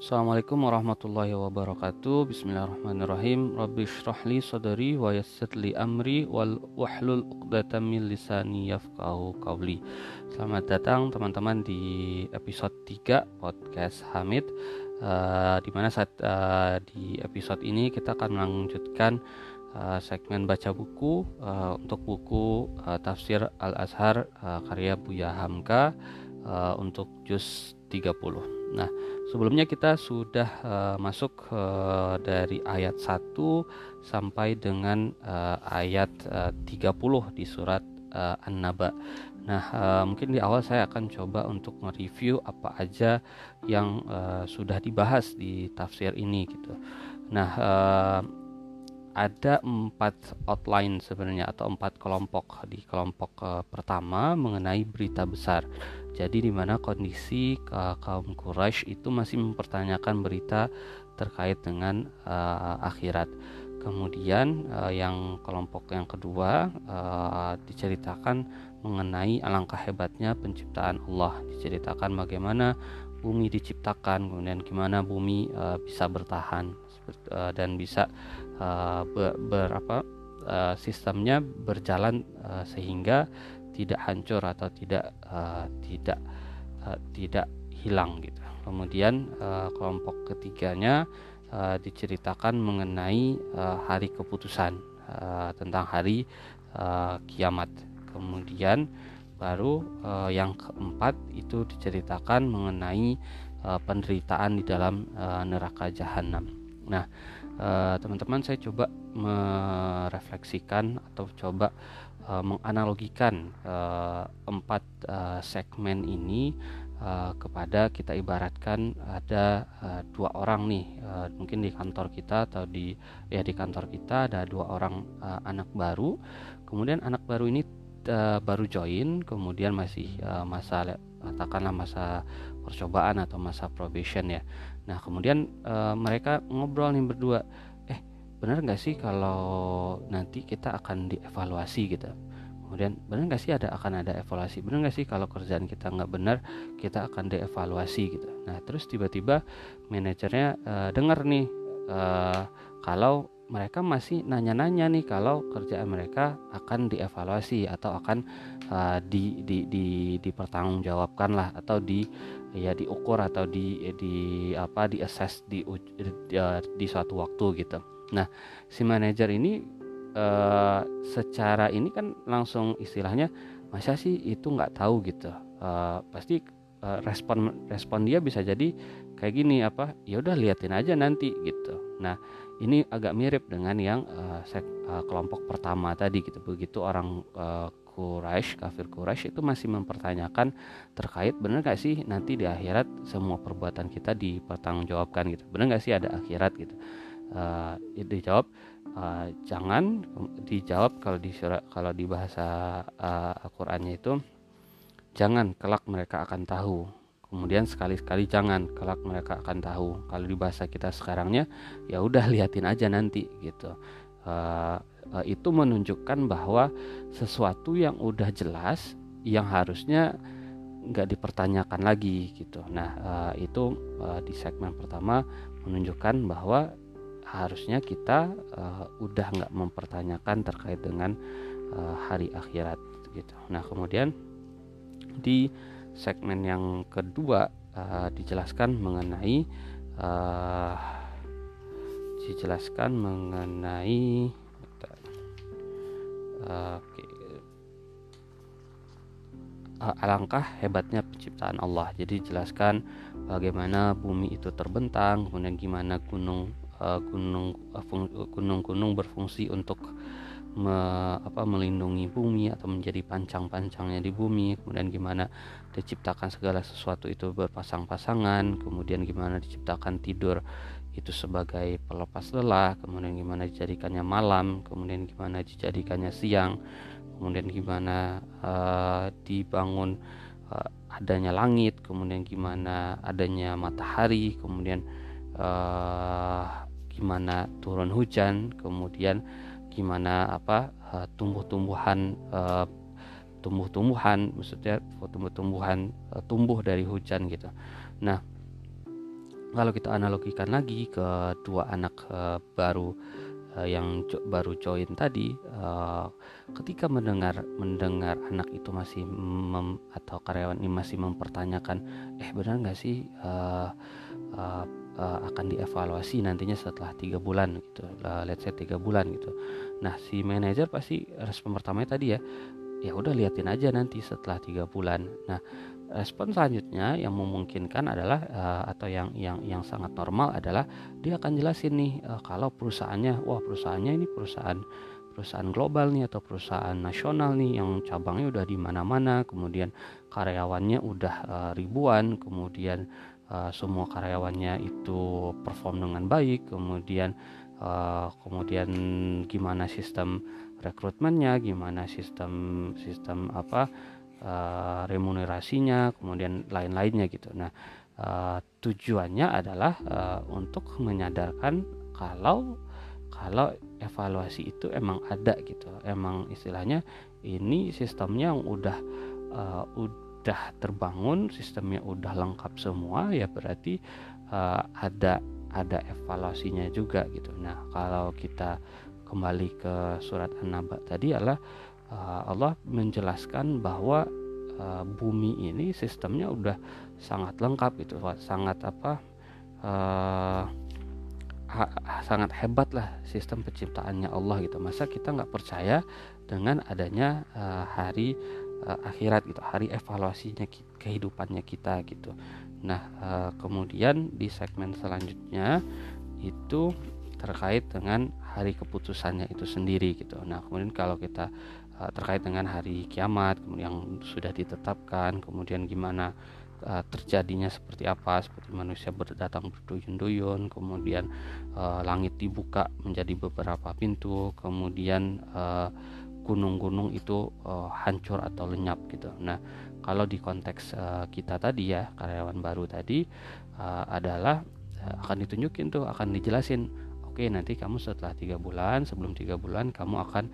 Assalamualaikum warahmatullahi wabarakatuh. Bismillahirrahmanirrahim. Rabbi syrahli sadari wa yassirli amri wal wahlul uqdatan min lisani yafqahu qawli. Selamat datang teman-teman di episode 3 podcast Hamid. Uh, Di mana saat uh, di episode ini kita akan melanjutkan uh, segmen baca buku uh, Untuk buku uh, Tafsir Al-Azhar uh, karya Buya Hamka uh, untuk juz 30 Nah, sebelumnya kita sudah uh, masuk uh, dari ayat 1 sampai dengan uh, ayat uh, 30 di surat uh, An-Naba. Nah, uh, mungkin di awal saya akan coba untuk mereview apa aja yang uh, sudah dibahas di tafsir ini gitu. Nah, uh, ada empat outline sebenarnya atau empat kelompok di kelompok uh, pertama mengenai berita besar jadi di mana kondisi uh, kaum Quraisy itu masih mempertanyakan berita terkait dengan uh, akhirat. Kemudian uh, yang kelompok yang kedua uh, diceritakan mengenai alangkah hebatnya penciptaan Allah. Diceritakan bagaimana bumi diciptakan, kemudian gimana bumi uh, bisa bertahan uh, dan bisa uh, ber, ber uh, sistemnya berjalan uh, sehingga tidak hancur atau tidak uh, tidak uh, tidak hilang gitu. Kemudian uh, kelompok ketiganya uh, diceritakan mengenai uh, hari keputusan uh, tentang hari uh, kiamat. Kemudian baru uh, yang keempat itu diceritakan mengenai uh, penderitaan di dalam uh, neraka jahanam. Nah, teman-teman saya coba merefleksikan atau coba uh, menganalogikan uh, empat uh, segmen ini uh, kepada kita ibaratkan ada uh, dua orang nih uh, mungkin di kantor kita atau di ya di kantor kita ada dua orang uh, anak baru. Kemudian anak baru ini uh, baru join kemudian masih uh, masa katakanlah masa percobaan atau masa probation ya. Nah kemudian uh, mereka ngobrol nih berdua benar nggak sih kalau nanti kita akan dievaluasi gitu? Kemudian benar nggak sih ada akan ada evaluasi? Benar nggak sih kalau kerjaan kita nggak benar kita akan dievaluasi gitu? Nah terus tiba-tiba manajernya uh, dengar nih uh, kalau mereka masih nanya-nanya nih kalau kerjaan mereka akan dievaluasi atau akan uh, di, di, di dipertanggungjawabkan lah atau di ya diukur atau di di apa di assess di di, di, di suatu waktu gitu Nah, si manajer ini uh, secara ini kan langsung istilahnya masa sih itu nggak tahu gitu. Uh, pasti uh, respon respon dia bisa jadi kayak gini apa? Ya udah liatin aja nanti gitu. Nah, ini agak mirip dengan yang uh, sek, uh, kelompok pertama tadi gitu. Begitu orang uh, Quraisy, kafir Quraisy itu masih mempertanyakan terkait benar gak sih nanti di akhirat semua perbuatan kita dipertanggungjawabkan gitu. Benar gak sih ada akhirat gitu uh, dijawab uh, jangan dijawab kalau di surat kalau di bahasa uh, Al-Qur'annya itu jangan kelak mereka akan tahu. Kemudian sekali-sekali jangan kelak mereka akan tahu. Kalau di bahasa kita sekarangnya ya udah liatin aja nanti gitu. Uh, uh, itu menunjukkan bahwa sesuatu yang udah jelas yang harusnya nggak dipertanyakan lagi gitu. Nah uh, itu uh, di segmen pertama menunjukkan bahwa harusnya kita uh, udah nggak mempertanyakan terkait dengan uh, hari akhirat gitu. Nah kemudian di segmen yang kedua uh, dijelaskan mengenai uh, dijelaskan mengenai uh, okay, alangkah hebatnya penciptaan Allah. Jadi jelaskan bagaimana bumi itu terbentang, kemudian gimana gunung gunung-gunung berfungsi untuk me, apa, melindungi bumi atau menjadi pancang-pancangnya di bumi. Kemudian gimana diciptakan segala sesuatu itu berpasang-pasangan. Kemudian gimana diciptakan tidur itu sebagai pelepas lelah. Kemudian gimana dijadikannya malam. Kemudian gimana dijadikannya siang. Kemudian gimana uh, dibangun uh, adanya langit. Kemudian gimana adanya matahari. Kemudian uh, gimana turun hujan kemudian gimana apa uh, tumbuh-tumbuhan uh, tumbuh-tumbuhan maksudnya tumbuh-tumbuhan uh, tumbuh dari hujan gitu. Nah kalau kita analogikan lagi ke dua anak baru yang baru join tadi ketika mendengar mendengar anak itu masih mem, atau karyawan ini masih mempertanyakan eh benar nggak sih uh, uh, uh, akan dievaluasi nantinya setelah tiga bulan gitu. Uh, let's say tiga bulan gitu. Nah si manajer pasti respon pertamanya tadi ya ya udah liatin aja nanti setelah tiga bulan. Nah respon selanjutnya yang memungkinkan adalah uh, atau yang yang yang sangat normal adalah dia akan jelasin nih uh, kalau perusahaannya wah perusahaannya ini perusahaan perusahaan global nih atau perusahaan nasional nih yang cabangnya udah di mana-mana kemudian karyawannya udah uh, ribuan kemudian uh, semua karyawannya itu perform dengan baik kemudian uh, kemudian gimana sistem rekrutmennya gimana sistem sistem apa uh, remunerasinya kemudian lain-lainnya gitu. Nah uh, tujuannya adalah uh, untuk menyadarkan kalau kalau evaluasi itu emang ada gitu. Emang istilahnya ini sistemnya yang udah uh, udah terbangun sistemnya udah lengkap semua ya berarti uh, ada ada evaluasinya juga gitu. Nah kalau kita kembali ke surat An-Naba tadi adalah uh, Allah menjelaskan bahwa uh, bumi ini sistemnya udah sangat lengkap itu sangat apa uh, sangat hebat lah sistem penciptaannya Allah gitu. Masa kita nggak percaya dengan adanya uh, hari uh, akhirat gitu hari evaluasinya kehidupannya kita gitu nah uh, kemudian di segmen selanjutnya itu terkait dengan hari keputusannya itu sendiri gitu. Nah, kemudian kalau kita uh, terkait dengan hari kiamat, kemudian yang sudah ditetapkan, kemudian gimana uh, terjadinya seperti apa, seperti manusia berdatang berduyun-duyun, kemudian uh, langit dibuka menjadi beberapa pintu, kemudian gunung-gunung itu uh, hancur atau lenyap gitu. Nah, kalau di konteks uh, kita tadi ya karyawan baru tadi uh, adalah uh, akan ditunjukin tuh, akan dijelasin oke nanti kamu setelah tiga bulan sebelum tiga bulan kamu akan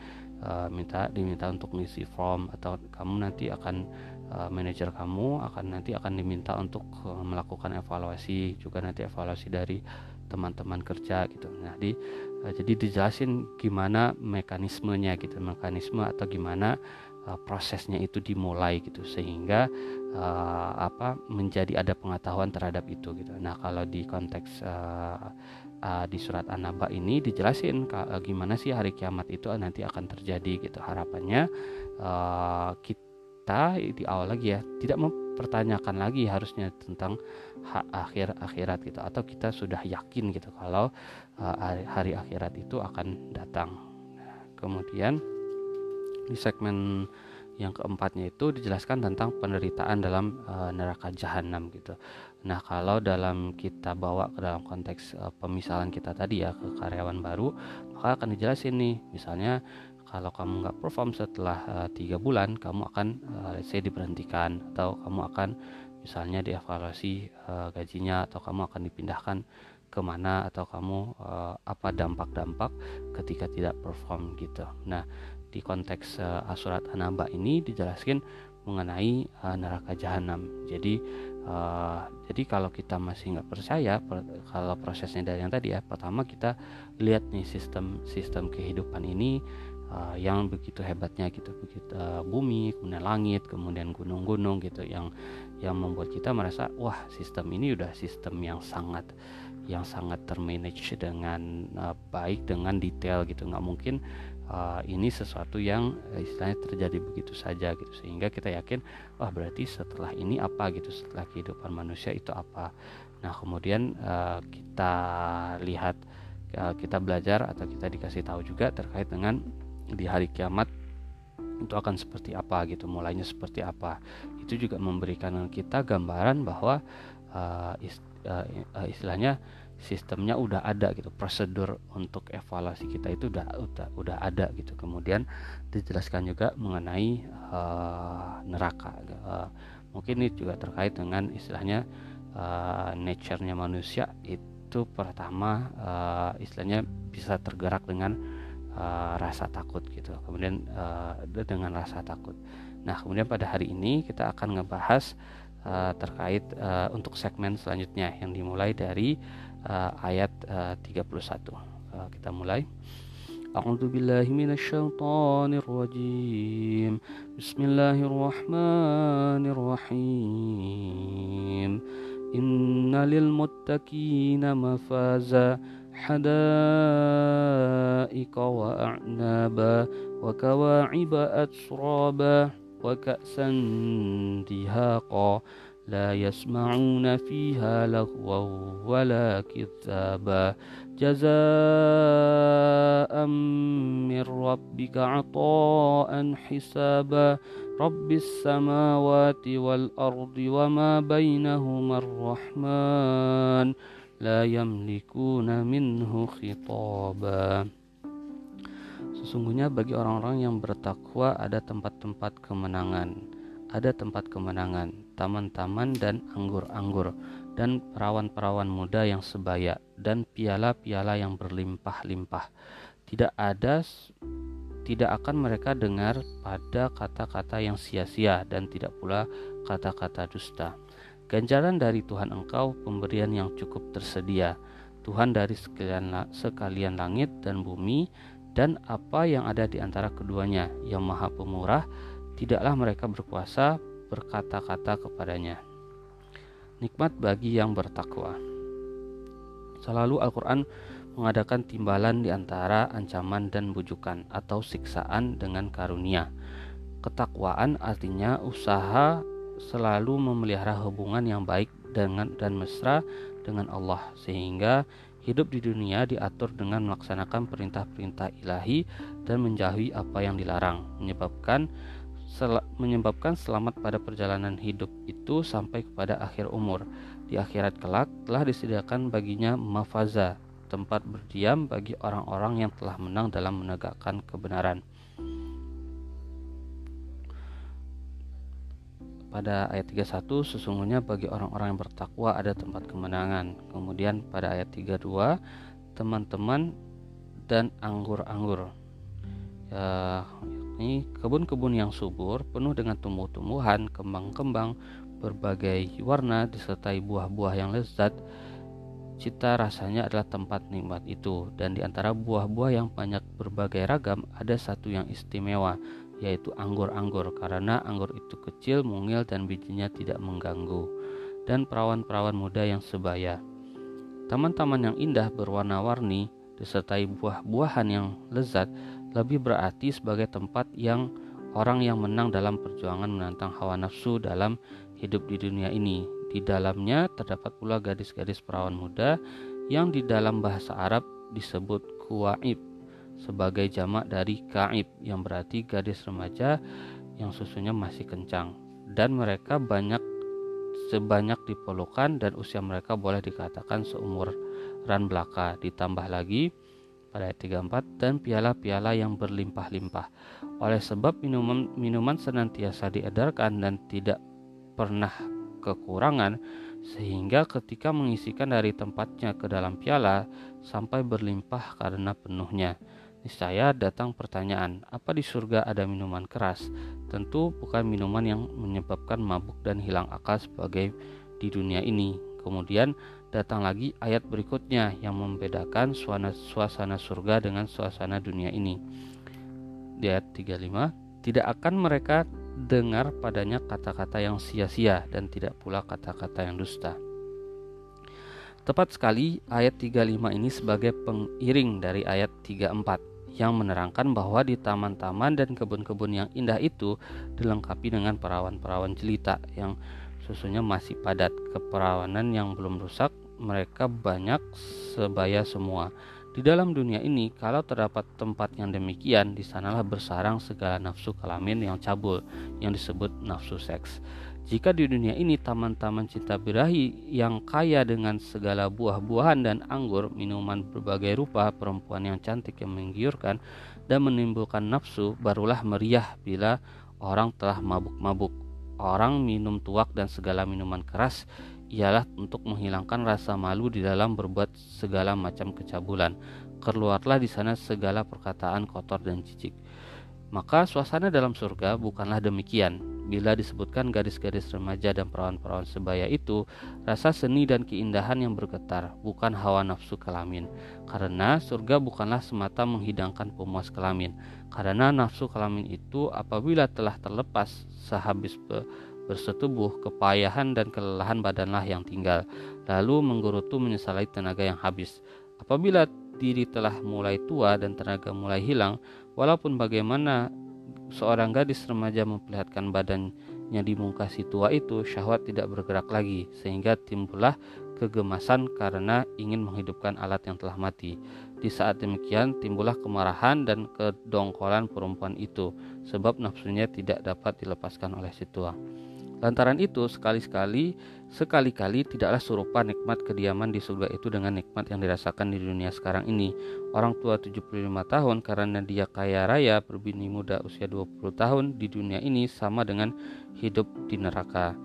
uh, minta diminta untuk mengisi form atau kamu nanti akan uh, manajer kamu akan nanti akan diminta untuk uh, melakukan evaluasi juga nanti evaluasi dari teman-teman kerja gitu nah di jadi dijelasin gimana mekanismenya gitu mekanisme atau gimana uh, prosesnya itu dimulai gitu sehingga uh, apa menjadi ada pengetahuan terhadap itu gitu. Nah kalau di konteks uh, uh, di surat An-Naba ini dijelasin uh, gimana sih hari kiamat itu nanti akan terjadi gitu. Harapannya uh, kita di awal lagi ya tidak mempertanyakan lagi harusnya tentang hak akhir akhirat gitu. Atau kita sudah yakin gitu kalau uh, hari, akhirat itu akan datang. Kemudian di segmen yang keempatnya itu dijelaskan tentang penderitaan dalam uh, neraka jahanam gitu. Nah, kalau dalam kita bawa ke dalam konteks uh, pemisalan kita tadi ya ke karyawan baru, maka akan dijelasin nih, misalnya kalau kamu nggak perform setelah tiga bulan, kamu akan uh, let's say diberhentikan atau kamu akan misalnya dievaluasi uh, gajinya atau kamu akan dipindahkan ke mana atau kamu uh, apa dampak-dampak ketika tidak perform gitu. Nah, di konteks uh, asurat anaba ini dijelaskan mengenai uh, neraka jahanam. Jadi uh, jadi kalau kita masih nggak percaya per, kalau prosesnya dari yang tadi ya, pertama kita lihat nih sistem sistem kehidupan ini uh, yang begitu hebatnya gitu, begitu uh, bumi, kemudian langit, kemudian gunung-gunung gitu yang yang membuat kita merasa wah sistem ini udah sistem yang sangat yang sangat termanage dengan uh, baik dengan detail gitu. Nggak mungkin uh, ini sesuatu yang istilahnya terjadi begitu saja gitu. Sehingga kita yakin wah berarti setelah ini apa gitu? Setelah kehidupan manusia itu apa? Nah kemudian uh, kita lihat uh, kita belajar atau kita dikasih tahu juga terkait dengan di hari kiamat itu akan seperti apa gitu mulainya seperti apa. Itu juga memberikan kita gambaran bahwa uh, ist, uh, istilahnya sistemnya udah ada gitu prosedur untuk evaluasi kita itu udah udah udah ada gitu. Kemudian dijelaskan juga mengenai uh, neraka. Uh, mungkin ini juga terkait dengan istilahnya uh, nature-nya manusia itu pertama uh, istilahnya bisa tergerak dengan uh, rasa takut gitu kemudian uh, dengan rasa takut nah kemudian pada hari ini kita akan ngebahas uh, terkait uh, untuk segmen selanjutnya yang dimulai dari uh, ayat uh, 31. Uh, kita mulai. أعوذ بالله من الشيطان الرجيم بسم الله الرحمن الرحيم إن للمتقين مفازا حدائق وأعنابا وكواعب أترابا وكأسا دهاقا لا يسمعون فيها لغوا ولا كذابا جزاء من ربك عطاء حسابا رب السماوات والأرض وما بينهما الرحمن la yamlikuna minhu khitaba Sesungguhnya bagi orang-orang yang bertakwa ada tempat-tempat kemenangan ada tempat kemenangan, taman-taman dan anggur-anggur, dan perawan-perawan muda yang sebaya, dan piala-piala yang berlimpah-limpah. Tidak ada tidak akan mereka dengar pada kata-kata yang sia-sia dan tidak pula kata-kata dusta. Ganjaran dari Tuhan engkau pemberian yang cukup tersedia. Tuhan dari sekalian, sekalian langit dan bumi dan apa yang ada di antara keduanya yang maha pemurah tidaklah mereka berkuasa berkata-kata kepadanya. Nikmat bagi yang bertakwa. Selalu Al-Quran mengadakan timbalan di antara ancaman dan bujukan atau siksaan dengan karunia. Ketakwaan artinya usaha selalu memelihara hubungan yang baik dengan dan mesra dengan Allah sehingga hidup di dunia diatur dengan melaksanakan perintah-perintah ilahi dan menjauhi apa yang dilarang menyebabkan sel menyebabkan selamat pada perjalanan hidup itu sampai kepada akhir umur. Di akhirat kelak telah disediakan baginya mafaza, tempat berdiam bagi orang-orang yang telah menang dalam menegakkan kebenaran. Pada ayat 31 sesungguhnya bagi orang-orang yang bertakwa ada tempat kemenangan. Kemudian pada ayat 32 teman-teman dan anggur-anggur. Ya, ini kebun-kebun yang subur penuh dengan tumbuh-tumbuhan, kembang-kembang berbagai warna disertai buah-buah yang lezat. Cita rasanya adalah tempat nikmat itu dan di antara buah-buah yang banyak berbagai ragam ada satu yang istimewa yaitu anggur-anggur karena anggur itu kecil, mungil dan bijinya tidak mengganggu dan perawan-perawan muda yang sebaya. Taman-taman yang indah berwarna-warni disertai buah-buahan yang lezat lebih berarti sebagai tempat yang orang yang menang dalam perjuangan menantang hawa nafsu dalam hidup di dunia ini. Di dalamnya terdapat pula gadis-gadis perawan muda yang di dalam bahasa Arab disebut kuwaib sebagai jamak dari kaib yang berarti gadis remaja yang susunya masih kencang dan mereka banyak sebanyak diperlukan dan usia mereka boleh dikatakan seumuran belaka ditambah lagi pada ayat 34 dan piala-piala yang berlimpah-limpah. Oleh sebab minuman minuman senantiasa diedarkan dan tidak pernah kekurangan sehingga ketika mengisikan dari tempatnya ke dalam piala sampai berlimpah karena penuhnya. Niscaya datang pertanyaan, apa di surga ada minuman keras? Tentu bukan minuman yang menyebabkan mabuk dan hilang akal sebagai di dunia ini. Kemudian datang lagi ayat berikutnya yang membedakan suasana, surga dengan suasana dunia ini. Di ayat 35, tidak akan mereka dengar padanya kata-kata yang sia-sia dan tidak pula kata-kata yang dusta. Tepat sekali ayat 35 ini sebagai pengiring dari ayat 34 yang menerangkan bahwa di taman-taman dan kebun-kebun yang indah itu dilengkapi dengan perawan-perawan jelita yang susunya masih padat. Keperawanan yang belum rusak, mereka banyak sebaya semua. Di dalam dunia ini, kalau terdapat tempat yang demikian, di sanalah bersarang segala nafsu kelamin yang cabul, yang disebut nafsu seks. Jika di dunia ini taman-taman cinta birahi yang kaya dengan segala buah-buahan dan anggur, minuman berbagai rupa, perempuan yang cantik yang menggiurkan, dan menimbulkan nafsu, barulah meriah bila orang telah mabuk-mabuk orang minum tuak dan segala minuman keras ialah untuk menghilangkan rasa malu di dalam berbuat segala macam kecabulan. Keluarlah di sana segala perkataan kotor dan jijik. Maka suasana dalam surga bukanlah demikian. Bila disebutkan gadis-gadis remaja dan perawan-perawan sebaya itu, rasa seni dan keindahan yang bergetar, bukan hawa nafsu kelamin. Karena surga bukanlah semata menghidangkan pemuas kelamin. Karena nafsu kelamin itu apabila telah terlepas sehabis bersetubuh, kepayahan dan kelelahan badanlah yang tinggal, lalu menggerutu menyesali tenaga yang habis. Apabila diri telah mulai tua dan tenaga mulai hilang, walaupun bagaimana seorang gadis remaja memperlihatkan badannya di muka si tua itu, syahwat tidak bergerak lagi, sehingga timbullah kegemasan karena ingin menghidupkan alat yang telah mati. Di saat demikian timbullah kemarahan dan kedongkolan perempuan itu, sebab nafsunya tidak dapat dilepaskan oleh si tua. Lantaran itu, sekali-sekali, sekali-kali tidaklah serupa nikmat kediaman di surga itu dengan nikmat yang dirasakan di dunia sekarang ini. Orang tua 75 tahun karena dia kaya raya berbini muda usia 20 tahun di dunia ini sama dengan hidup di neraka.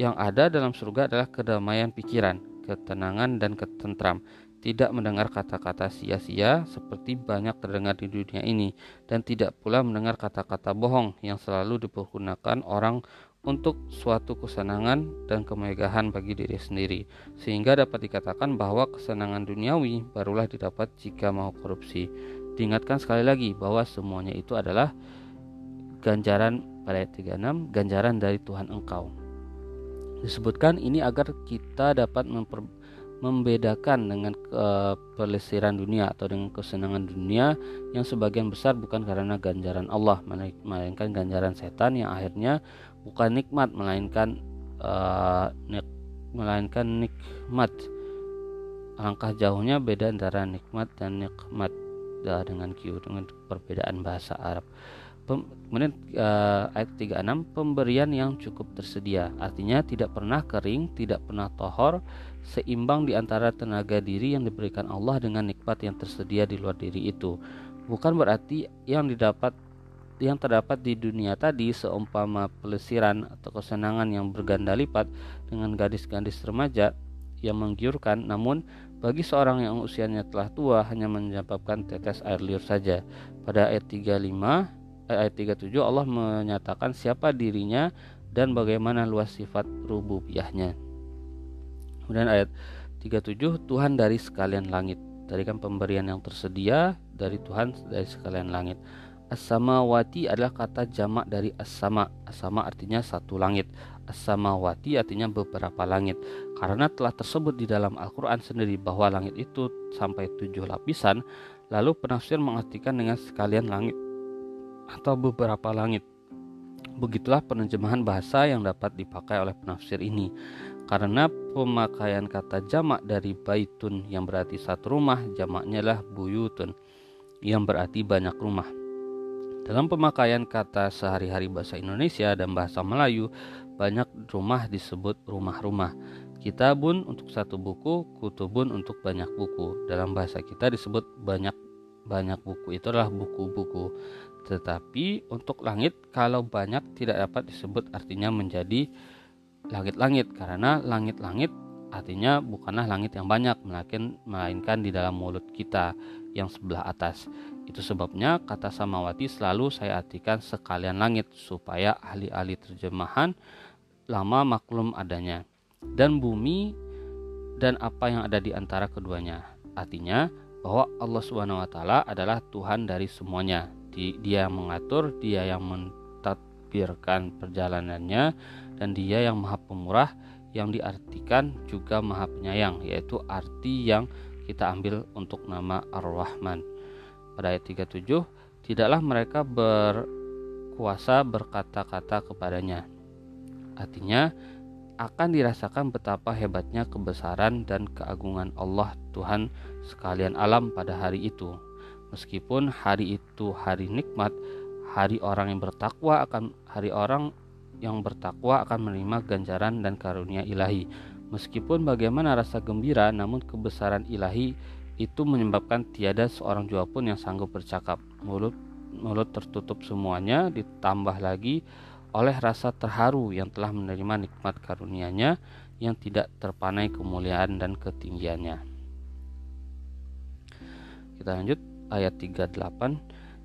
Yang ada dalam surga adalah kedamaian pikiran, ketenangan dan ketentram tidak mendengar kata-kata sia-sia seperti banyak terdengar di dunia ini, dan tidak pula mendengar kata-kata bohong yang selalu dipergunakan orang untuk suatu kesenangan dan kemegahan bagi diri sendiri, sehingga dapat dikatakan bahwa kesenangan duniawi barulah didapat jika mau korupsi. Diingatkan sekali lagi bahwa semuanya itu adalah ganjaran pada ayat 36, ganjaran dari Tuhan engkau. Disebutkan ini agar kita dapat membedakan dengan pelesiran dunia atau dengan kesenangan dunia yang sebagian besar bukan karena ganjaran Allah melainkan ganjaran setan yang akhirnya bukan nikmat melainkan uh, nik, melainkan nikmat. Alangkah jauhnya beda antara nikmat dan nikmat uh, dengan Q dengan perbedaan bahasa Arab. Pem, kemudian uh, ayat 36 pemberian yang cukup tersedia. Artinya tidak pernah kering tidak pernah tohor seimbang di antara tenaga diri yang diberikan Allah dengan nikmat yang tersedia di luar diri itu. Bukan berarti yang didapat yang terdapat di dunia tadi seumpama pelesiran atau kesenangan yang berganda lipat dengan gadis-gadis remaja yang menggiurkan namun bagi seorang yang usianya telah tua hanya menyebabkan tetes air liur saja. Pada ayat 35 eh, ayat 37 Allah menyatakan siapa dirinya dan bagaimana luas sifat rububiyahnya. Kemudian ayat 37 Tuhan dari sekalian langit. Tadi kan pemberian yang tersedia dari Tuhan dari sekalian langit. As-samawati adalah kata jamak dari as-sama. As-sama artinya satu langit. As-samawati artinya beberapa langit. Karena telah tersebut di dalam Al-Quran sendiri bahwa langit itu sampai tujuh lapisan, lalu penafsir mengartikan dengan sekalian langit atau beberapa langit. Begitulah penerjemahan bahasa yang dapat dipakai oleh penafsir ini. Karena pemakaian kata jamak dari baitun yang berarti satu rumah, jamaknya lah buyutun yang berarti banyak rumah. Dalam pemakaian kata sehari-hari bahasa Indonesia dan bahasa Melayu, banyak rumah disebut rumah-rumah. Kitabun untuk satu buku, kutubun untuk banyak buku. Dalam bahasa kita disebut banyak banyak buku itu adalah buku-buku. Tetapi untuk langit kalau banyak tidak dapat disebut artinya menjadi langit-langit karena langit-langit artinya bukanlah langit yang banyak melainkan di dalam mulut kita yang sebelah atas. Itu sebabnya kata samawati selalu saya artikan sekalian langit supaya ahli-ahli terjemahan lama maklum adanya. Dan bumi dan apa yang ada di antara keduanya. Artinya bahwa Allah Subhanahu wa taala adalah Tuhan dari semuanya. Dia yang mengatur, dia yang mentadbirkan perjalanannya dan dia yang maha pemurah yang diartikan juga maha penyayang yaitu arti yang kita ambil untuk nama Ar-Rahman pada ayat 37 tidaklah mereka berkuasa berkata-kata kepadanya. Artinya akan dirasakan betapa hebatnya kebesaran dan keagungan Allah Tuhan sekalian alam pada hari itu. Meskipun hari itu hari nikmat hari orang yang bertakwa akan hari orang yang bertakwa akan menerima ganjaran dan karunia ilahi. Meskipun bagaimana rasa gembira namun kebesaran ilahi itu menyebabkan tiada seorang jua pun yang sanggup bercakap. Mulut mulut tertutup semuanya ditambah lagi oleh rasa terharu yang telah menerima nikmat karunia-Nya yang tidak terpanai kemuliaan dan ketinggiannya. Kita lanjut ayat 38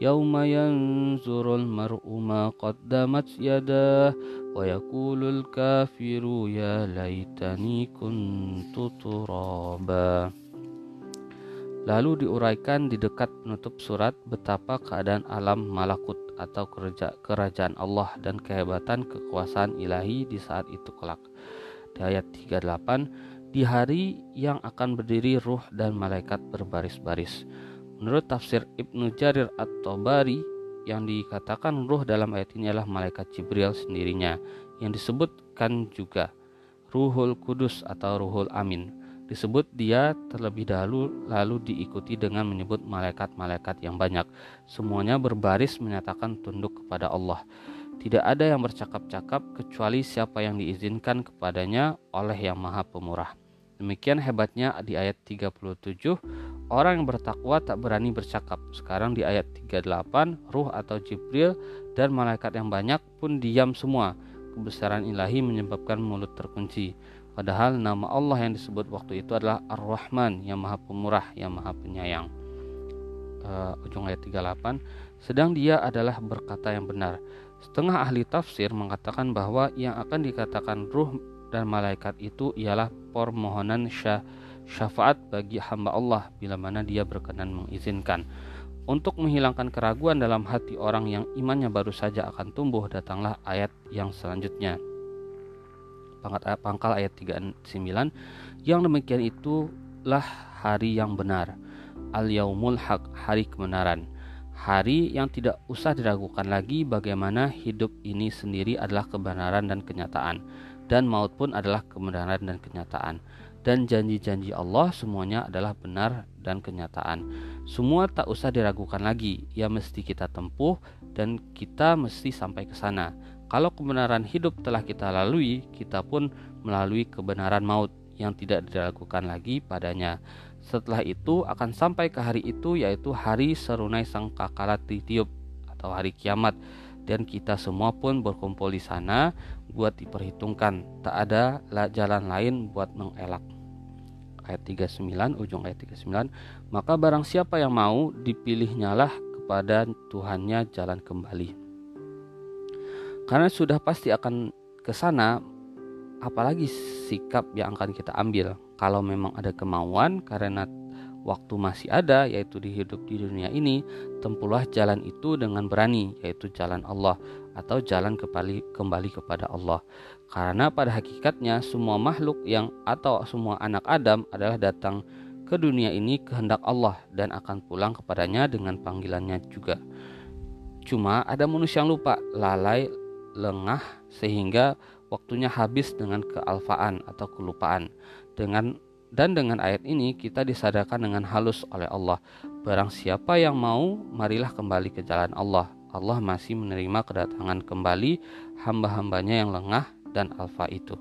يوم ينظر المرء ما قدمت يداه ويقول الكافر يا ليتني كنت ترابا Lalu diuraikan di dekat penutup surat betapa keadaan alam malakut atau kerajaan Allah dan kehebatan kekuasaan ilahi di saat itu kelak. Di ayat 38, di hari yang akan berdiri ruh dan malaikat berbaris-baris. Menurut tafsir Ibnu Jarir At-Tabari, yang dikatakan ruh dalam ayat ini adalah malaikat Jibril sendirinya, yang disebutkan juga Ruhul Kudus atau Ruhul Amin disebut dia terlebih dahulu lalu diikuti dengan menyebut malaikat-malaikat yang banyak. Semuanya berbaris menyatakan tunduk kepada Allah. Tidak ada yang bercakap-cakap kecuali siapa yang diizinkan kepadanya oleh Yang Maha Pemurah. Demikian hebatnya di ayat 37, orang yang bertakwa tak berani bercakap. Sekarang di ayat 38, ruh atau Jibril dan malaikat yang banyak pun diam semua. Kebesaran ilahi menyebabkan mulut terkunci. Padahal nama Allah yang disebut waktu itu adalah Ar-Rahman yang maha pemurah, yang maha penyayang. Uh, ujung ayat 38. Sedang dia adalah berkata yang benar. Setengah ahli tafsir mengatakan bahwa yang akan dikatakan ruh dan malaikat itu ialah permohonan syah, syafaat bagi hamba Allah bila mana dia berkenan mengizinkan. Untuk menghilangkan keraguan dalam hati orang yang imannya baru saja akan tumbuh, datanglah ayat yang selanjutnya. Pangkal ayat 39 yang demikian itulah hari yang benar al yaumul haq hari kebenaran. Hari yang tidak usah diragukan lagi bagaimana hidup ini sendiri adalah kebenaran dan kenyataan dan maut pun adalah kebenaran dan kenyataan dan janji-janji Allah semuanya adalah benar dan kenyataan. Semua tak usah diragukan lagi, ya mesti kita tempuh dan kita mesti sampai ke sana. Kalau kebenaran hidup telah kita lalui, kita pun melalui kebenaran maut yang tidak diragukan lagi padanya. Setelah itu akan sampai ke hari itu yaitu hari serunai sang kakalat ditiup atau hari kiamat dan kita semua pun berkumpul di sana buat diperhitungkan. Tak ada jalan lain buat mengelak. Ayat 39 ujung ayat 39 maka barang siapa yang mau dipilihnyalah kepada Tuhannya jalan kembali karena sudah pasti akan ke sana apalagi sikap yang akan kita ambil kalau memang ada kemauan karena waktu masih ada yaitu di hidup di dunia ini tempuhlah jalan itu dengan berani yaitu jalan Allah atau jalan kembali kembali kepada Allah karena pada hakikatnya semua makhluk yang atau semua anak Adam adalah datang ke dunia ini kehendak Allah dan akan pulang kepadanya dengan panggilannya juga cuma ada manusia yang lupa lalai lengah sehingga waktunya habis dengan kealfaan atau kelupaan. Dengan dan dengan ayat ini kita disadarkan dengan halus oleh Allah. Barang siapa yang mau, marilah kembali ke jalan Allah. Allah masih menerima kedatangan kembali hamba-hambanya yang lengah dan alfa itu.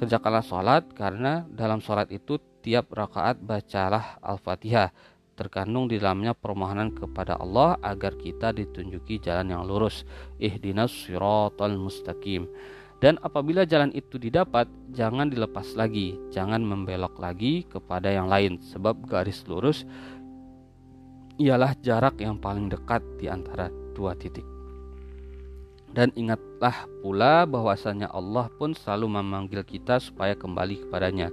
Kerjakanlah sholat karena dalam sholat itu tiap rakaat bacalah Al-Fatihah terkandung di dalamnya permohonan kepada Allah agar kita ditunjuki jalan yang lurus ihdinas siratal mustaqim dan apabila jalan itu didapat jangan dilepas lagi. Jangan membelok lagi kepada yang lain sebab garis lurus ialah jarak yang paling dekat di antara dua titik. Dan ingatlah pula bahwasanya Allah pun selalu memanggil kita supaya kembali kepadanya.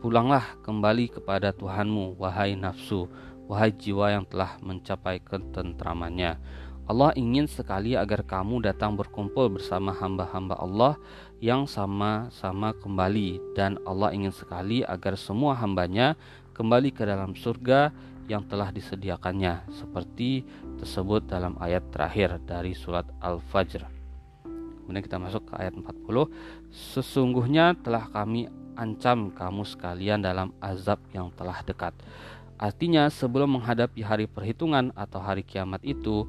Pulanglah kembali kepada Tuhanmu wahai nafsu wahai jiwa yang telah mencapai ketentramannya. Allah ingin sekali agar kamu datang berkumpul bersama hamba-hamba Allah yang sama-sama kembali dan Allah ingin sekali agar semua hambanya kembali ke dalam surga yang telah disediakannya seperti tersebut dalam ayat terakhir dari surat Al-Fajr. Kemudian kita masuk ke ayat 40. Sesungguhnya telah kami ancam kamu sekalian dalam azab yang telah dekat. Artinya sebelum menghadapi hari perhitungan atau hari kiamat itu,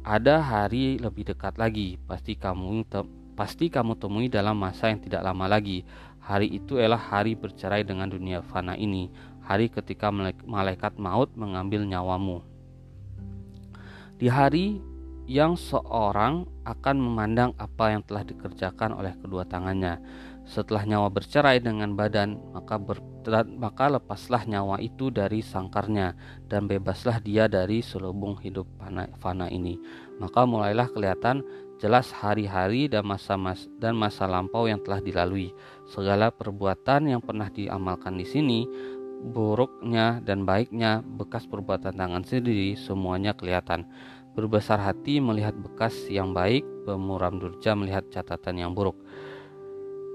ada hari lebih dekat lagi pasti kamu pasti kamu temui dalam masa yang tidak lama lagi. Hari itu ialah hari bercerai dengan dunia fana ini, hari ketika malaikat maut mengambil nyawamu. Di hari yang seorang akan memandang apa yang telah dikerjakan oleh kedua tangannya. Setelah nyawa bercerai dengan badan, maka ber, maka lepaslah nyawa itu dari sangkarnya dan bebaslah dia dari selubung hidup fana, fana ini. Maka mulailah kelihatan jelas hari-hari dan masa-masa dan masa lampau yang telah dilalui. Segala perbuatan yang pernah diamalkan di sini, buruknya dan baiknya, bekas perbuatan tangan sendiri, semuanya kelihatan. Berbesar hati melihat bekas yang baik, pemuram durja melihat catatan yang buruk.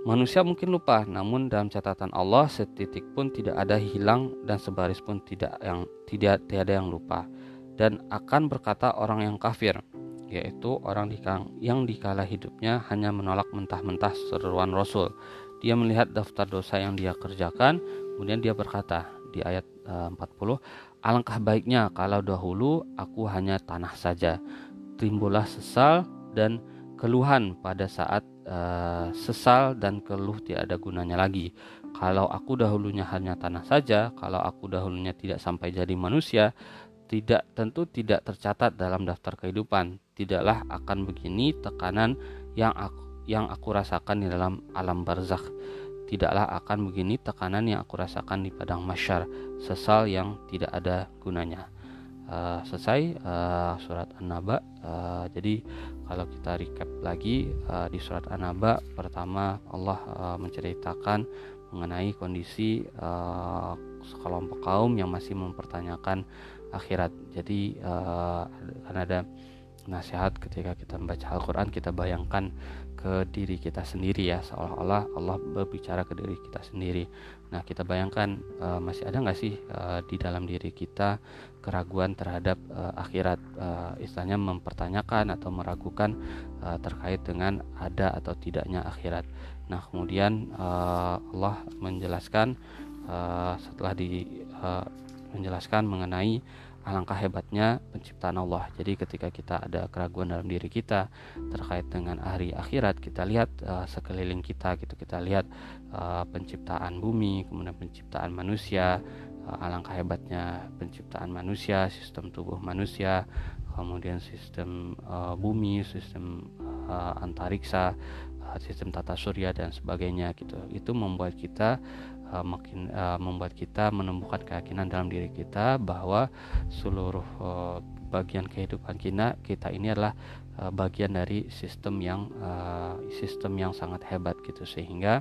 Manusia mungkin lupa, namun dalam catatan Allah setitik pun tidak ada hilang dan sebaris pun tidak yang tidak tiada yang lupa. Dan akan berkata orang yang kafir, yaitu orang yang dikala hidupnya hanya menolak mentah-mentah seruan Rasul. Dia melihat daftar dosa yang dia kerjakan, kemudian dia berkata di ayat 40, eh, alangkah baiknya kalau dahulu aku hanya tanah saja. Timbullah sesal dan keluhan pada saat uh, sesal dan keluh tidak ada gunanya lagi. Kalau aku dahulunya hanya tanah saja, kalau aku dahulunya tidak sampai jadi manusia, tidak tentu tidak tercatat dalam daftar kehidupan. Tidaklah akan begini tekanan yang aku, yang aku rasakan di dalam alam barzakh. Tidaklah akan begini tekanan yang aku rasakan di padang masyar sesal yang tidak ada gunanya uh, selesai uh, surat an-naba. Uh, jadi kalau kita recap lagi uh, di surat an-naba pertama Allah uh, menceritakan mengenai kondisi uh, sekelompok kaum yang masih mempertanyakan akhirat. Jadi uh, ada nasihat ketika kita membaca Al-Quran kita bayangkan ke diri kita sendiri ya. Seolah-olah Allah berbicara ke diri kita sendiri. Nah kita bayangkan uh, masih ada nggak sih uh, di dalam diri kita keraguan terhadap uh, akhirat uh, istilahnya mempertanyakan atau meragukan uh, terkait dengan ada atau tidaknya akhirat nah kemudian uh, Allah menjelaskan uh, setelah di uh, menjelaskan mengenai alangkah hebatnya penciptaan Allah. Jadi ketika kita ada keraguan dalam diri kita terkait dengan hari akhirat, kita lihat uh, sekeliling kita gitu, kita lihat uh, penciptaan bumi, kemudian penciptaan manusia, alangkah hebatnya penciptaan manusia, sistem tubuh manusia, kemudian sistem uh, bumi, sistem uh, antariksa, uh, sistem tata surya dan sebagainya gitu. Itu membuat kita uh, makin uh, membuat kita menumbuhkan keyakinan dalam diri kita bahwa seluruh uh, bagian kehidupan kita kita ini adalah uh, bagian dari sistem yang uh, sistem yang sangat hebat gitu sehingga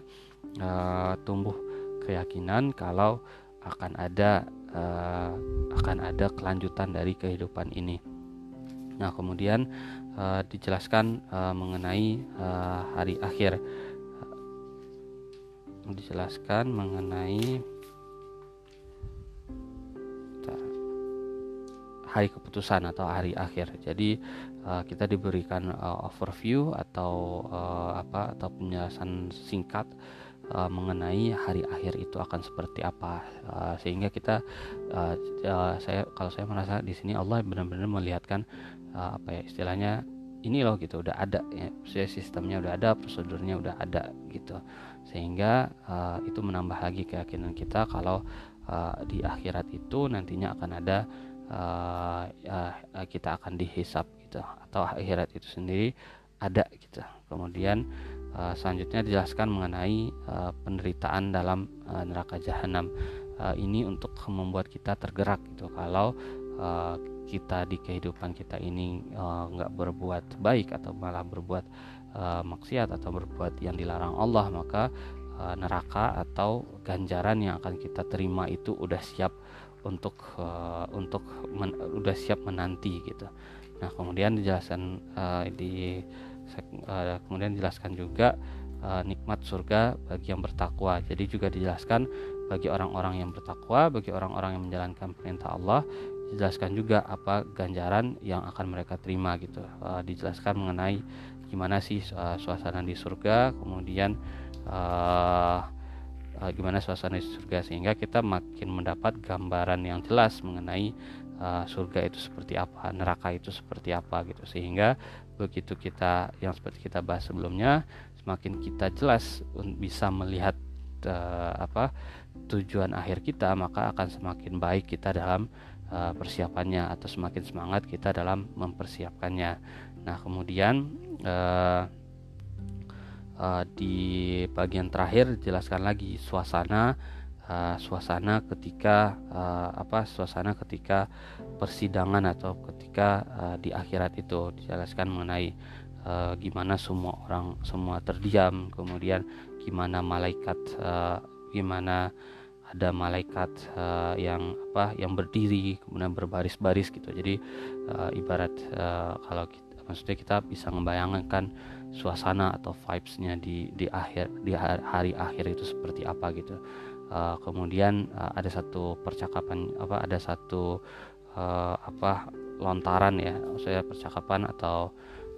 uh, tumbuh keyakinan kalau akan ada uh, akan ada kelanjutan dari kehidupan ini. Nah, kemudian uh, dijelaskan uh, mengenai uh, hari akhir dijelaskan mengenai hari keputusan atau hari akhir. Jadi kita diberikan overview atau apa atau penjelasan singkat uh, mengenai hari akhir itu akan seperti apa. Uh, sehingga kita uh, uh, saya kalau saya merasa di sini Allah benar-benar melihatkan uh, apa ya istilahnya ini loh gitu udah ada ya sistemnya udah ada prosedurnya udah ada gitu. Sehingga uh, itu menambah lagi keyakinan kita kalau uh, di akhirat itu nantinya akan ada uh, uh, kita akan dihisap gitu. Atau akhirat itu sendiri ada gitu. Kemudian uh, selanjutnya dijelaskan mengenai uh, penderitaan dalam uh, neraka jahanam ini untuk membuat kita tergerak gitu kalau kita di kehidupan kita ini nggak berbuat baik atau malah berbuat maksiat atau berbuat yang dilarang Allah maka neraka atau ganjaran yang akan kita terima itu udah siap untuk untuk udah siap menanti gitu. Nah kemudian dijelaskan di uh, kemudian dijelaskan juga uh, nikmat surga bagi yang bertakwa. Jadi juga dijelaskan bagi orang-orang yang bertakwa, bagi orang-orang yang menjalankan perintah Allah, dijelaskan juga apa ganjaran yang akan mereka terima gitu. Uh, dijelaskan mengenai gimana sih suasana di surga kemudian gimana suasana di surga sehingga kita makin mendapat gambaran yang jelas mengenai surga itu seperti apa neraka itu seperti apa gitu sehingga begitu kita yang seperti kita bahas sebelumnya semakin kita jelas bisa melihat uh, apa tujuan akhir kita maka akan semakin baik kita dalam uh, persiapannya atau semakin semangat kita dalam mempersiapkannya. Nah kemudian uh, uh, di bagian terakhir jelaskan lagi suasana uh, suasana ketika uh, apa suasana ketika persidangan atau ketika uh, di akhirat itu dijelaskan mengenai uh, gimana semua orang semua terdiam kemudian gimana malaikat uh, gimana ada malaikat uh, yang apa yang berdiri kemudian berbaris-baris gitu. Jadi uh, ibarat uh, kalau kita, maksudnya kita bisa membayangkan suasana atau vibesnya di di akhir di hari, hari akhir itu seperti apa gitu uh, kemudian uh, ada satu percakapan apa ada satu uh, apa lontaran ya saya percakapan atau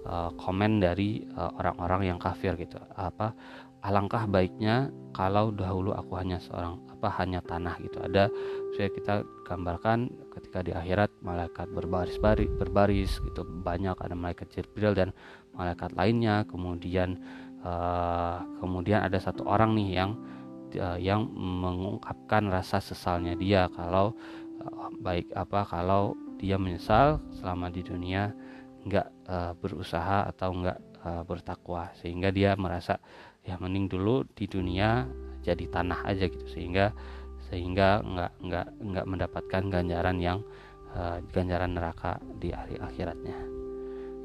uh, komen dari orang-orang uh, yang kafir gitu. Apa alangkah baiknya kalau dahulu aku hanya seorang apa hanya tanah gitu. Ada saya kita gambarkan ketika di akhirat malaikat berbaris baris berbaris gitu. Banyak ada malaikat Jibril dan malaikat lainnya. Kemudian uh, kemudian ada satu orang nih yang uh, yang mengungkapkan rasa sesalnya dia kalau uh, baik apa kalau dia menyesal selama di dunia nggak uh, berusaha atau nggak uh, bertakwa sehingga dia merasa ya mending dulu di dunia jadi tanah aja gitu sehingga sehingga nggak nggak nggak mendapatkan ganjaran yang uh, ganjaran neraka di hari akhiratnya.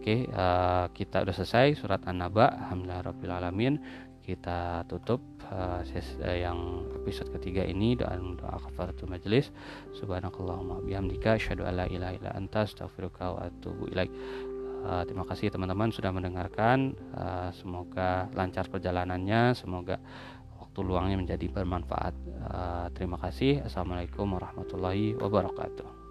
Oke, uh, kita udah selesai surat An-Naba. Alhamdulillah alamin kita tutup uh, ses, uh, yang episode ketiga ini doa doa kafaratul majelis subhanakallahumma bihamdika asyhadu alla ilaha illa anta astaghfiruka wa atubu ilaik. Uh, terima kasih teman-teman sudah mendengarkan. Uh, semoga lancar perjalanannya semoga waktu luangnya menjadi bermanfaat. Uh, terima kasih. Assalamualaikum warahmatullahi wabarakatuh